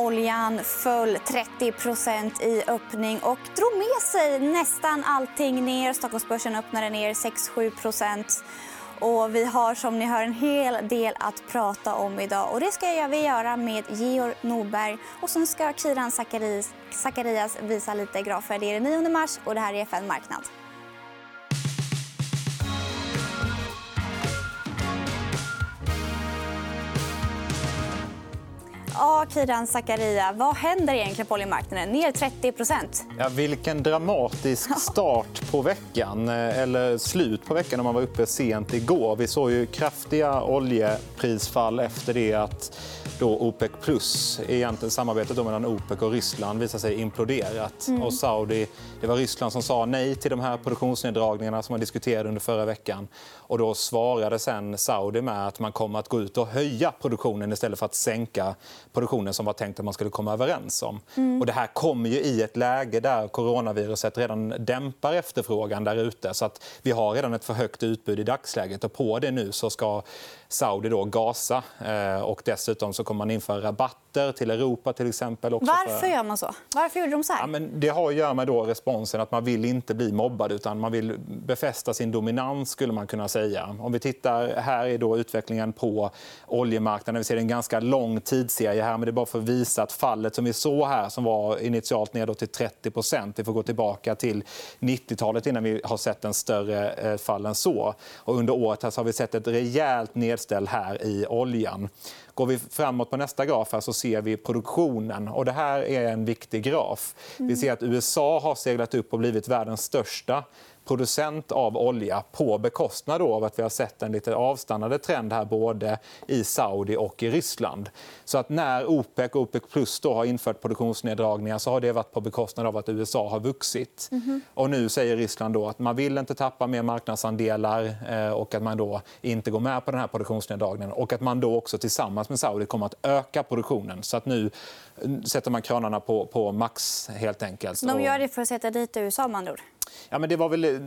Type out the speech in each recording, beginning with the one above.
Oljan föll 30% i öppning och drog med sig nästan allting ner. Stockholmsbörsen öppnade ner 6-7 och vi har som ni hör en hel del att prata om idag. Och det ska vi göra med Georg Norberg. Och sen ska Kiran Zacharias visa lite grafer. Det är den 9 mars och det här är FN Marknad. Ja, Kiran Zakaria, vad händer egentligen på oljemarknaden? Ner 30 ja, Vilken dramatisk start på veckan. Eh, eller slut på veckan om man var uppe sent igår. Vi såg ju kraftiga oljeprisfall efter det att då OPEC plus, egentligen samarbetet mellan OPEC och Ryssland, visade sig imploderat. Mm. Och Saudi, det var Ryssland som sa nej till de här produktionsneddragningarna som man diskuterade under förra veckan. Och då svarade sen Saudi med att man kommer att gå ut och höja produktionen istället för att sänka produktionen som var tänkt att man skulle komma överens om. Mm. Och det här kommer ju i ett läge där coronaviruset redan dämpar efterfrågan där ute. Så att vi har redan ett för högt utbud i dagsläget. Och på det nu så ska Saudi då gasa. Eh, och dessutom så kommer man införa rabatter till Europa. till exempel. Också Varför gör man så? Varför gjorde de så här? Ja, men det har att göra med då responsen att man vill inte bli mobbad utan man vill befästa sin dominans. skulle man kunna säga. Om vi tittar, här är då utvecklingen på oljemarknaden. Vi ser en ganska lång tidsserie här. men Det är bara för att visa att fallet som vi såg här som var initialt ner till 30% Vi får gå tillbaka till 90-talet innan vi har sett en större eh, fall än så. Och under året har vi sett ett rejält ned nedställ här i oljan. Går vi framåt på nästa graf här så ser vi produktionen. Och det här är en viktig graf. Vi ser att USA har seglat upp och blivit världens största producent av olja på bekostnad av att vi har sett en lite avstannande trend här både i Saudi och i Ryssland. Så att när OPEC och OPEC plus då har infört produktionsneddragningar så har det varit på bekostnad av att USA har vuxit. Mm. Och nu säger Ryssland då att man vill inte tappa mer marknadsandelar eh, och att man då inte går med på den här produktionsneddragningen och att man då också tillsammans med Saudi kommer att öka produktionen. Så att nu sätter man kranarna på, på max helt enkelt. De gör det för att sätta dit USA med andra ord. Ja, men det var väl,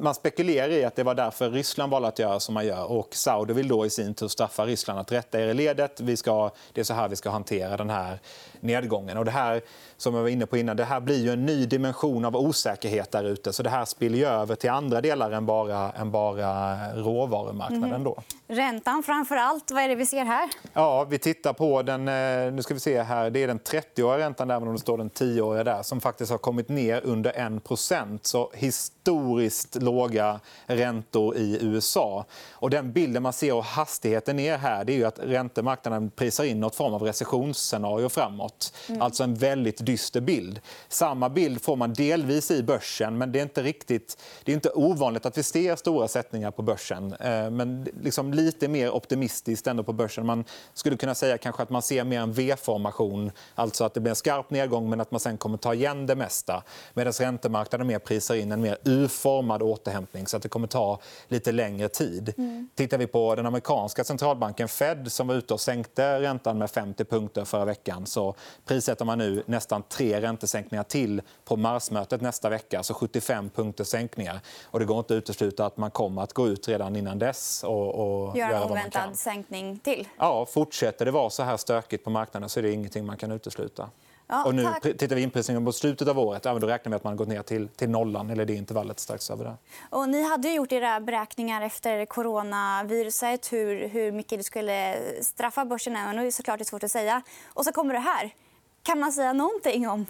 man spekulerar i att det var därför Ryssland valde att göra som man gör. Och Saudi vill då i sin tur straffa Ryssland att rätta er i ledet. Vi ska, det är så här vi ska hantera den här nedgången. Och det här, som jag var inne på innan, det här blir ju en ny dimension av osäkerhet där ute. Så det här spiller över till andra delar än bara, än bara råvarumarknaden. Mm. Då. Räntan framför allt. Vad är det vi ser här? Ja, vi tittar på den, eh, nu ska vi se här, det är den 30-åriga räntan, även om det står den 10-åriga där, som faktiskt har kommit ner under 1 Så historiskt låga räntor i USA. Och den bilden man ser av hastigheten ner här det är att räntemarknaden prisar in något form av recessionsscenario framåt. Mm. Alltså en väldigt dyster bild. Samma bild får man delvis i börsen, men det är inte riktigt det är inte ovanligt att vi ser stora sättningar på börsen. Eh, men liksom lite mer optimistiskt ändå på börsen. Man skulle kunna säga kanske att man ser mer en V-formation, alltså att det blir en skarp nedgång men att man sen kommer ta igen det mesta. Medan räntemarknaden mer prisar in en mer U-formad återhämtning så att det kommer ta lite längre tid. Mm. Tittar vi på den amerikanska centralbanken Fed som var ute och sänkte räntan med 50 punkter förra veckan så prissätter man nu nästan tre räntesänkningar till på marsmötet nästa vecka. Alltså 75 punkters sänkningar. Och det går inte att utesluta att man kommer att gå ut redan innan dess och, och göra en oväntad sänkning till. Ja, fortsätter det vara så här stökigt på marknaden så är det ingenting man kan utesluta. Ja, och nu tack. tittar vi inprisningen på slutet av året. Ja, då räknar vi att man har gått ner till, till nollan, eller det intervallet strax över det. Och ni hade gjort era beräkningar efter coronaviruset, hur, hur mycket det skulle straffa börsen. Och nu är det såklart svårt att säga. Och så kommer det här. Kan man säga någonting om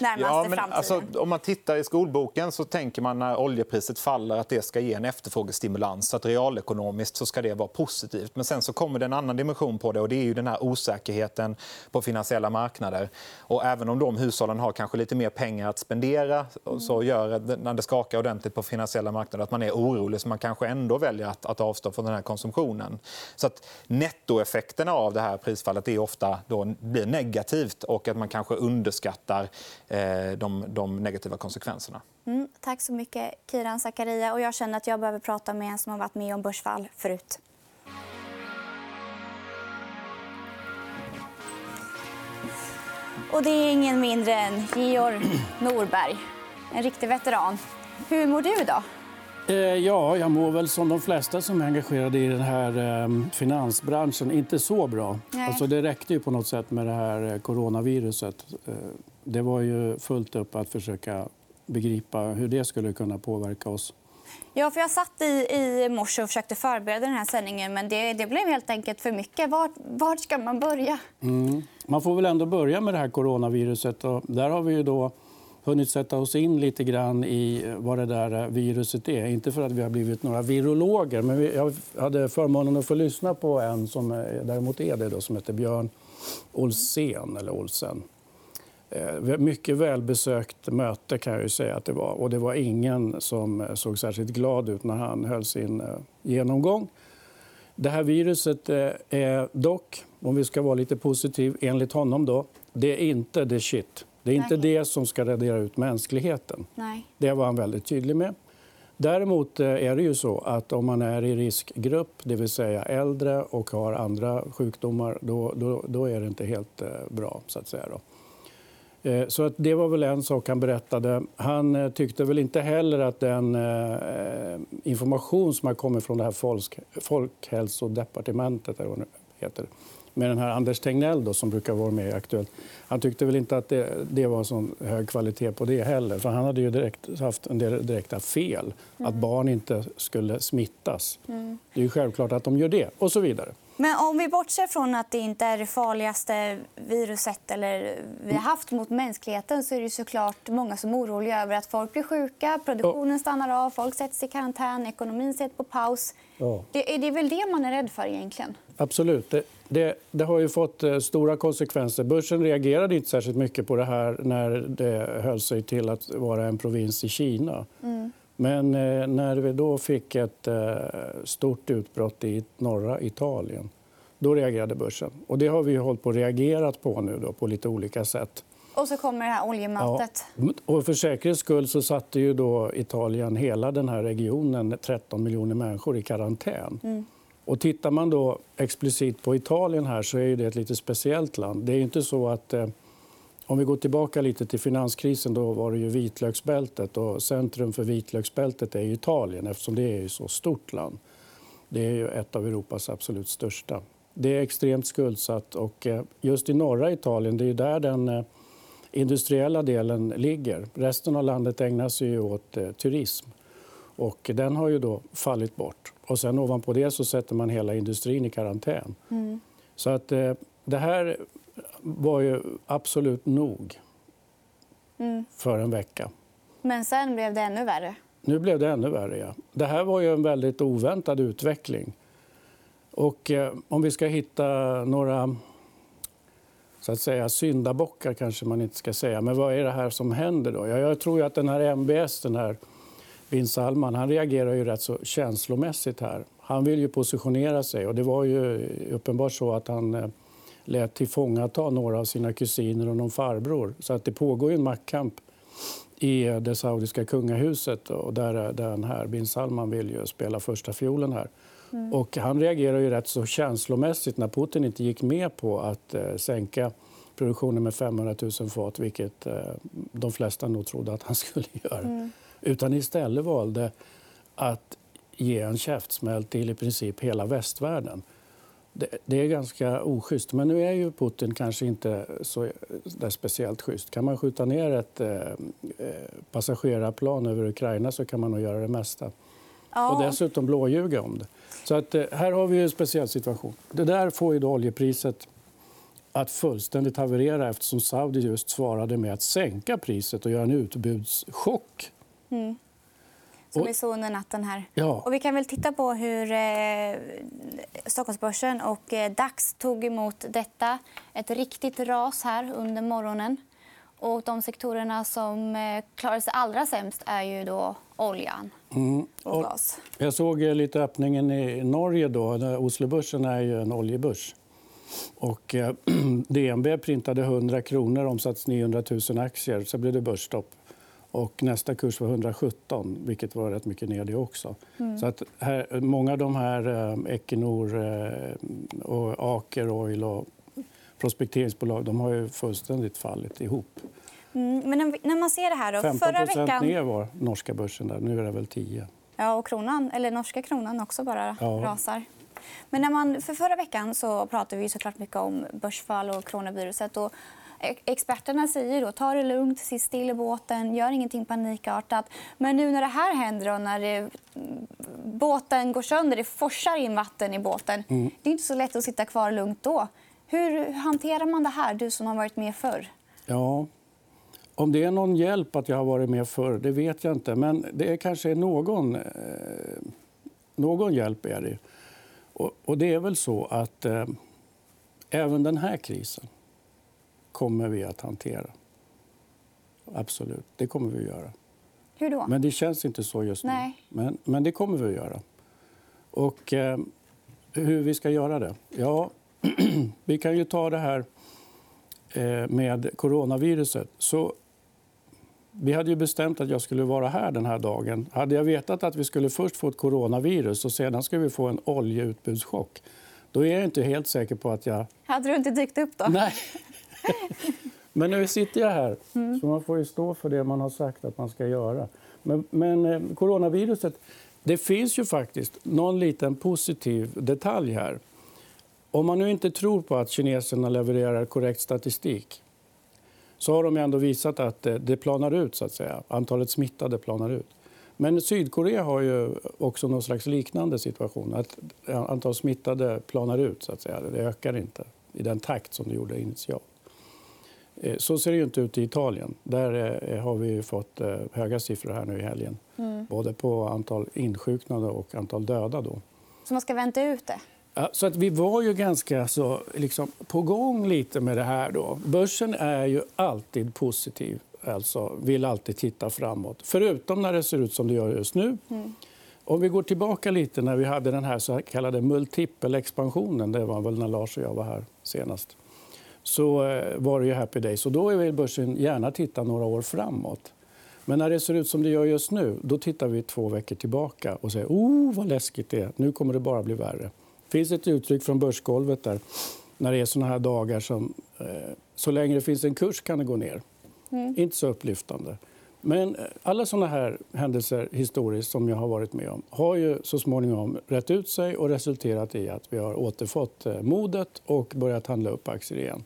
ja, men, alltså, om man tittar i skolboken så tänker man när oljepriset faller att det ska ge en efterfrågestimulans. Så att realekonomiskt så ska det vara positivt. Men sen så kommer det en annan dimension på det och det är ju den här osäkerheten på finansiella marknader. Och även om de hushållen har kanske lite mer pengar att spendera så gör det, när det skakar ordentligt på finansiella marknader att man är orolig så man kanske ändå väljer att, att avstå från den här konsumtionen. Så att nettoeffekterna av det här prisfallet är ofta då blir negativt och att man kanske underskattar Eh, de, de negativa konsekvenserna. Mm, tack så mycket, Kiran Zakaria. Och jag känner att jag behöver prata med en som har varit med om börsfall förut. Och det är ingen mindre än Georg Norberg, en riktig veteran. Hur mår du idag? Eh, ja, jag mår väl som de flesta som är engagerade i den här eh, finansbranschen inte så bra. Alltså, det räckte ju på något sätt med det här eh, coronaviruset. Eh, det var ju fullt upp att försöka begripa hur det skulle kunna påverka oss. Ja, för jag satt i, i morse och försökte förbereda den här sändningen men det, det blev helt enkelt för mycket. Var, var ska man börja? Mm. Man får väl ändå börja med det här coronaviruset. Och där har vi ju då hunnit sätta oss in lite grann i vad det där viruset är. Inte för att vi har blivit några virologer, men jag hade förmånen att få lyssna på en som däremot är det, då, som heter Björn Olsen. Eller Olsen. Eh, mycket välbesökt möte kan jag ju säga att det var. Och det var ingen som såg särskilt glad ut när han höll sin eh, genomgång. Det här viruset eh, är dock, om vi ska vara lite positiv, enligt honom då, det är inte the shit. Det är inte det som ska radera ut mänskligheten. Nej. Det var han väldigt tydlig med. Däremot är det ju så att om man är i riskgrupp, det vill säga äldre och har andra sjukdomar, då, då, då är det inte helt bra. så att säga. Då. Eh, så att det var väl en sak han berättade. Han eh, tyckte väl inte heller att den eh, information som har kommit från det här folk, Folkhälsodepartementet det heter, med den här Anders Tegnell då, som brukar vara med i Aktuellt. Han tyckte väl inte att det, det var så hög kvalitet på det heller. För han hade ju direkt, haft en del direkta fel. Mm. Att barn inte skulle smittas. Mm. Det är självklart att de gör det. Och så vidare. Men om vi bortser från att det inte är det farligaste viruset eller vi har haft mot mänskligheten så är det såklart många som är oroliga över att folk blir sjuka, produktionen stannar av, folk sätts i karantän, ekonomin sätts på paus. Ja. Det, är det väl det man är rädd för egentligen? Absolut. Det, det, det, har ju fått eh, stora konsekvenser. Börsen reagerade inte särskilt mycket på det här när det höll sig till att vara en provins i Kina. Mm. Men eh, när vi då fick ett eh, stort utbrott i norra Italien då reagerade börsen. Och det har vi hållit på reagerat på nu då, på lite olika sätt. Och så kommer det här oljemötet. Ja. Och för säkerhets skull så satte ju då Italien hela den här regionen, 13 miljoner människor, i karantän. Mm. Och tittar man då explicit på Italien här så är det ett lite speciellt land. Det är inte så att eh, om vi går tillbaka lite till finanskrisen då var det ju vitlöksbältet och centrum för vitlöksbältet är Italien eftersom det är ett så stort land. Det är ju ett av Europas absolut största. Det är extremt skuldsatt och eh, just i norra Italien, det är där den eh, industriella delen ligger. Resten av landet ägnar sig åt eh, turism och den har ju då fallit bort. Och sen ovanpå det så sätter man hela industrin i karantän. Mm. Så att det här var ju absolut nog mm. för en vecka. Men sen blev det ännu värre? Nu blev det ännu värre. Ja. Det här var ju en väldigt oväntad utveckling. Och, eh, om vi ska hitta några så att säga, syndabockar, kanske man inte ska säga. Men vad är det här som händer? då? Ja, jag tror att den här MBS, den här bin Salman, han reagerar ju rätt så känslomässigt här. Han vill ju positionera sig och det var ju uppenbart så att han eh, lät tillfångata några av sina kusiner och någon farbror. Så att det pågår en maktkamp i det saudiska kungahuset och där, där den här bin Salman vill ju spela första fiolen här. Mm. Och han reagerar ju rätt så känslomässigt när Putin inte gick med på att eh, sänka produktionen med 500 000 fat, vilket eh, de flesta nog trodde att han skulle göra. Mm. Utan istället valde att ge en käftsmäll till i princip hela västvärlden. Det, det, är ganska oschysst. Men nu är ju Putin kanske inte så där speciellt schysst. Kan man skjuta ner ett eh, eh passagerarplan över Ukraina så kan man nog göra det mesta. Ja. Och dessutom blåljuga om det. Så att, eh, här har vi en speciell situation. Det där får ju då oljepriset att fullständigt haverera eftersom Saudi just svarade med att sänka priset och göra en utbudschock. Mm. Som vi såg under natten här. Ja. Och vi kan väl titta på hur eh, Stockholmsbörsen och eh, DAX tog emot detta. Ett riktigt ras här under morgonen. Och de sektorerna som eh, klarar sig allra sämst är ju då oljan mm. och gas. Jag såg eh, lite öppningen i Norge. Då. Oslobörsen är ju en oljebörs. Och, eh, DNB printade 100 kronor, omsatts 900 000 aktier. Så blev det börsstopp. Och nästa kurs var 117, vilket var rätt mycket ner det också. Mm. Så att här, många av de här, eh, Equinor, eh, och Aker Oil och prospekteringsbolag de har ju fullständigt fallit ihop. Mm, men när man ser det här då, 15 förra veckan... ner var norska börsen där. Nu är det väl 10. Ja, och kronan, eller norska kronan också bara Ja. rasar. Men när man, för förra veckan så pratade vi såklart mycket om börsfall och coronaviruset. Och experterna säger då ta det lugnt, sitt still i båten, gör ingenting panikartat. Men nu när det här händer och när det, båten går sönder, det forsar in vatten i båten. Det är inte så lätt att sitta kvar lugnt då. Hur hanterar man det här, du som har varit med förr? Ja, om det är någon hjälp att jag har varit med förr, det vet jag inte. Men det är kanske är någon, eh, någon hjälp. är det. Och, och det är väl så att eh, även den här krisen kommer vi att hantera. Absolut, det kommer vi att göra. Hur då? Men det känns inte så just nu. Nej. Men, men det kommer vi att göra. Och eh, hur vi ska göra det? Ja, vi kan ju ta det här eh, med coronaviruset. Så vi hade ju bestämt att jag skulle vara här den här dagen. Hade jag vetat att vi skulle först få ett coronavirus och sedan skulle vi få en oljeutbudschock då är jag inte helt säker på att jag Hade du inte dykt upp då? Nej. Men nu sitter jag här, så man får ju stå för det man har sagt att man ska göra. Men, men eh, coronaviruset, det finns ju faktiskt någon liten positiv detalj här. Om man nu inte tror på att kineserna levererar korrekt statistik så har de ändå visat att eh, det planar ut, så att säga. Antalet smittade planar ut. Men Sydkorea har ju också någon slags liknande situation. Att antalet smittade planar ut, så att säga. Det ökar inte i den takt som det gjorde initialt. Eh, Så ser det inte ut i Italien. Där eh, har vi fått eh, höga siffror här nu i helgen. Både på antal insjuknade och antal döda. Då. Så man ska vänta ut det? Ja, så att vi var ju ganska så, liksom, på gång lite med det här. Då. Börsen är ju alltid positiv, alltså vill alltid titta framåt. Förutom när det ser ut som det gör just nu. Om vi går tillbaka lite när vi hade den här så kallade multipelexpansionen, det var väl när Lars och jag var här senast, så eh, var det ju happy days. Och då vill börsen gärna titta några år framåt. Men när det ser ut som det gör just nu, då tittar vi två veckor tillbaka och säger oh, vad läskigt det är. Nu kommer det bara bli värre. Det finns ett uttryck från börsgolvet där när det är såna här dagar som eh, så länge det finns en kurs kan det gå ner. Inte så upplyftande. Men eh, alla såna här händelser historiskt som jag har varit med om har ju så småningom rätt ut sig och resulterat i att vi har återfått eh, modet och börjat handla upp aktier igen.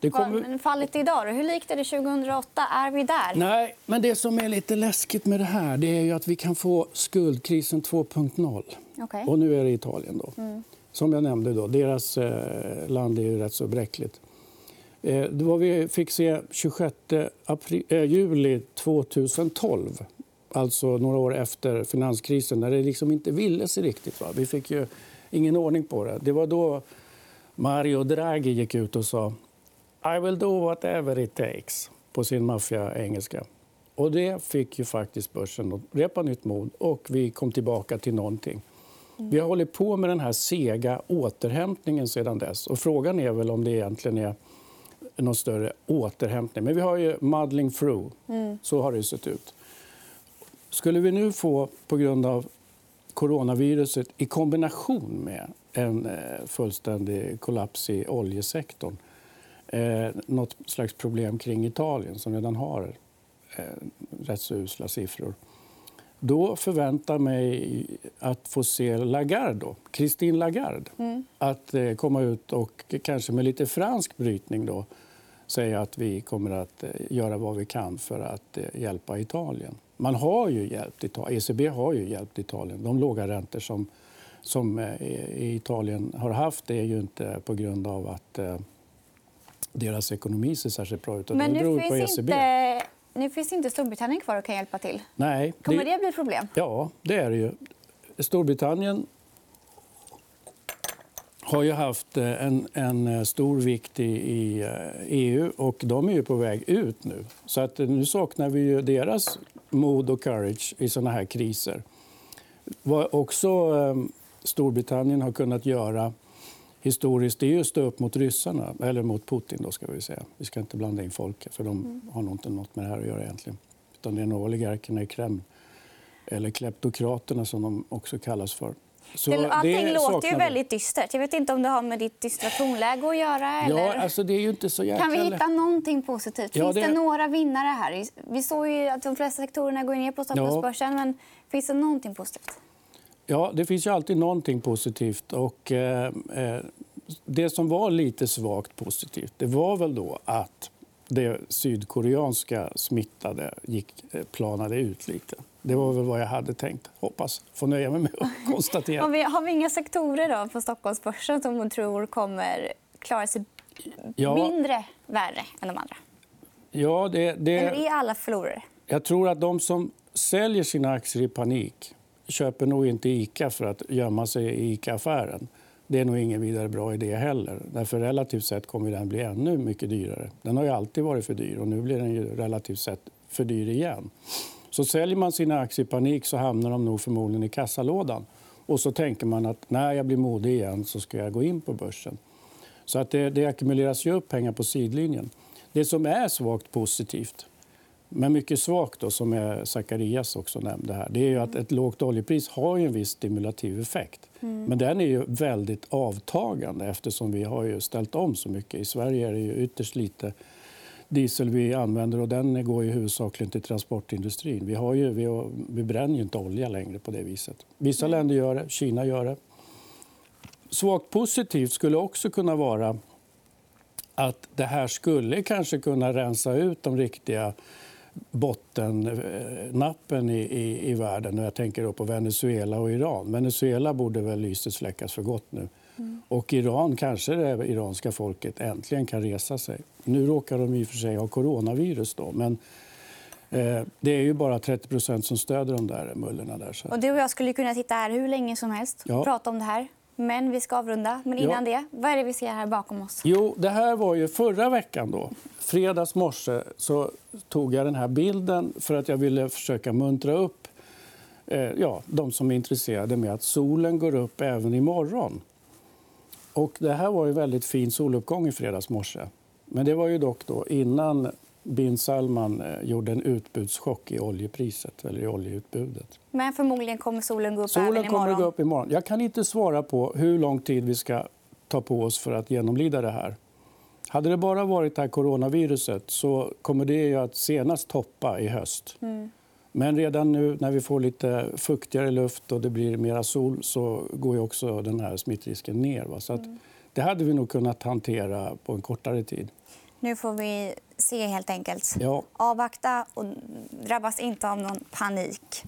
Det kommer... Men fallet idag då? Hur likt är det 2008? Är vi där? Nej, men det som är lite läskigt med det här det är ju att vi kan få skuldkrisen 2.0. Okej. Och nu är det Italien. Då. Som jag nämnde, då, deras eh, land är ju rätt så bräckligt. Eh, det var vi fick se 26 april, eh, juli 2012, alltså några år efter finanskrisen, när det liksom inte ville sig riktigt. Va? Vi fick ju ingen ordning på det. Det var då Mario Draghi gick ut och sa I will do whatever it takes på sin maffia-engelska. Och det fick ju faktiskt börsen att repa nytt mod och vi kom tillbaka till någonting. Vi har hållit på med den här sega återhämtningen sedan dess. Och frågan är väl om det egentligen är någon större återhämtning. Men vi har ju muddling through. Så har det sett ut. Skulle vi nu få, på grund av coronaviruset i kombination med en eh, fullständig kollaps i oljesektorn eh, något slags problem kring Italien, som redan har eh, rätt så usla siffror då förväntar mig att få se Lagarde, Christine Lagarde att eh, komma ut och kanske med lite fransk brytning då, säga att vi kommer att eh, göra vad vi kan för att eh, hjälpa Italien. Man har ju hjälpt Italien. ECB har ju hjälpt Italien. De låga räntor som, som eh, Italien har haft det är ju inte på grund av att eh, deras ekonomi ser särskilt bra ut. utan Men det beror nu på finns, ECB. inte, nu finns inte Storbritannien kvar och kan hjälpa till. Nej, Kommer det, bli problem? Ja, det är det ju. Storbritannien har ju haft eh, en, en stor vikt i, i eh, EU och de är ju på väg ut nu. Så att eh, nu saknar vi ju deras mod och courage i såna här kriser. Vad också eh, Storbritannien har kunnat göra historiskt det är ju att stå upp mot ryssarna, eller mot Putin. Då ska vi säga. Vi ska inte blanda in folket, för de har nog inte något med det här att göra egentligen. Utan det är nog oligarkerna i Kreml, eller kleptokraterna som de också kallas för. Så det, allting det låter ju väldigt dystert. Jag vet inte om det har med ditt dystra tonläge att göra. Eller? Ja, alltså det är ju inte så jäkla... Kan vi hitta någonting positivt? Finns det... det... några vinnare här? Vi såg ju att de flesta sektorerna går ner på Stockholmsbörsen. Ja. Men finns det någonting positivt? Ja, det finns ju alltid någonting positivt. Och, eh, eh, det som var lite svagt positivt det var väl då att det sydkoreanska smittade gick, eh, planade ut lite. Det var väl vad jag hade tänkt. Hoppas få nöja mig med att konstatera. har, vi, har vi inga sektorer då på Stockholmsbörsen som du tror kommer klara sig ja. mindre värre än de andra? Ja, det, det... Eller är alla förlorare? Jag tror att de som säljer sina aktier i panik köper nog inte Ica för att gömma sig i Ica-affären. Det är nog ingen vidare bra idé heller. Därför relativt sett kommer den bli ännu mycket dyrare. Den har ju alltid varit för dyr och nu blir den ju relativt sett för dyr igen. Så säljer man sina aktier i panik så hamnar de nog förmodligen i kassalådan. Och så tänker man att när jag blir modig igen så ska jag gå in på börsen. Så att det, det ackumuleras ju upp pengar på sidlinjen. Det som är svagt positivt men mycket svagt, då, som Zacharias också nämnde här, det är att ett lågt oljepris har en viss stimulativ effekt. Mm. Men den är ju väldigt avtagande eftersom vi har ju ställt om så mycket. I Sverige är det ju ytterst lite diesel vi använder och den går ju huvudsakligen till transportindustrin. Vi, har ju, vi, har, vi bränner ju inte olja längre på det viset. Vissa mm. länder gör det, Kina gör det. Svagt positivt skulle också kunna vara att det här skulle kanske kunna rensa ut de riktiga bottennappen i, i, i världen. Jag tänker då på Venezuela och Iran. Venezuela borde väl lyset släckas för gott nu. Mm. Och Iran kanske det iranska folket äntligen kan resa sig. Nu råkar de i och för sig ha coronavirus. Då, men eh, det är ju bara 30% som stöder de där mullorna. Där, så. Och du och jag skulle kunna sitta här hur länge som helst och ja. prata om det här. Men vi ska avrunda. Men innan ja. det, vad är det vi ser här bakom oss? Jo, det här var ju förra veckan. då. Fredags morse så tog jag den här bilden för att jag ville försöka muntra upp eh, ja, de som är intresserade med att solen går upp även imorgon. Och det här var en väldigt fin soluppgång i fredags morse. Men det var ju dock då innan bin Salman eh, gjorde en utbudschock i oljepriset eller i oljeutbudet. Men förmodligen kommer solen gå upp solen även imorgon. Kommer gå upp imorgon. Jag kan inte svara på hur lång tid vi ska ta på oss för att genomlida det här. Hade det bara varit det här coronaviruset så kommer det att senast toppa i höst. Mm. Men redan nu när vi får lite fuktigare luft och det blir mer sol så går ju också den här smittrisken ner. Va? Så mm. det hade vi nog kunnat hantera på en kortare tid. Nu får vi se helt enkelt. Ja. Avvakta och drabbas inte av någon panik.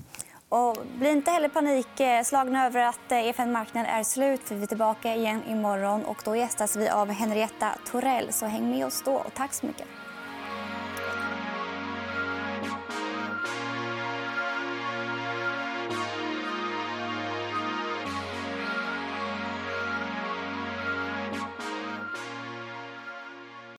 Och bli inte heller panikslagna över att EFN-marknaden är slut. för Vi är tillbaka igen imorgon och då gästas vi av Henrietta Torell. Så häng med oss då. Och tack så mycket.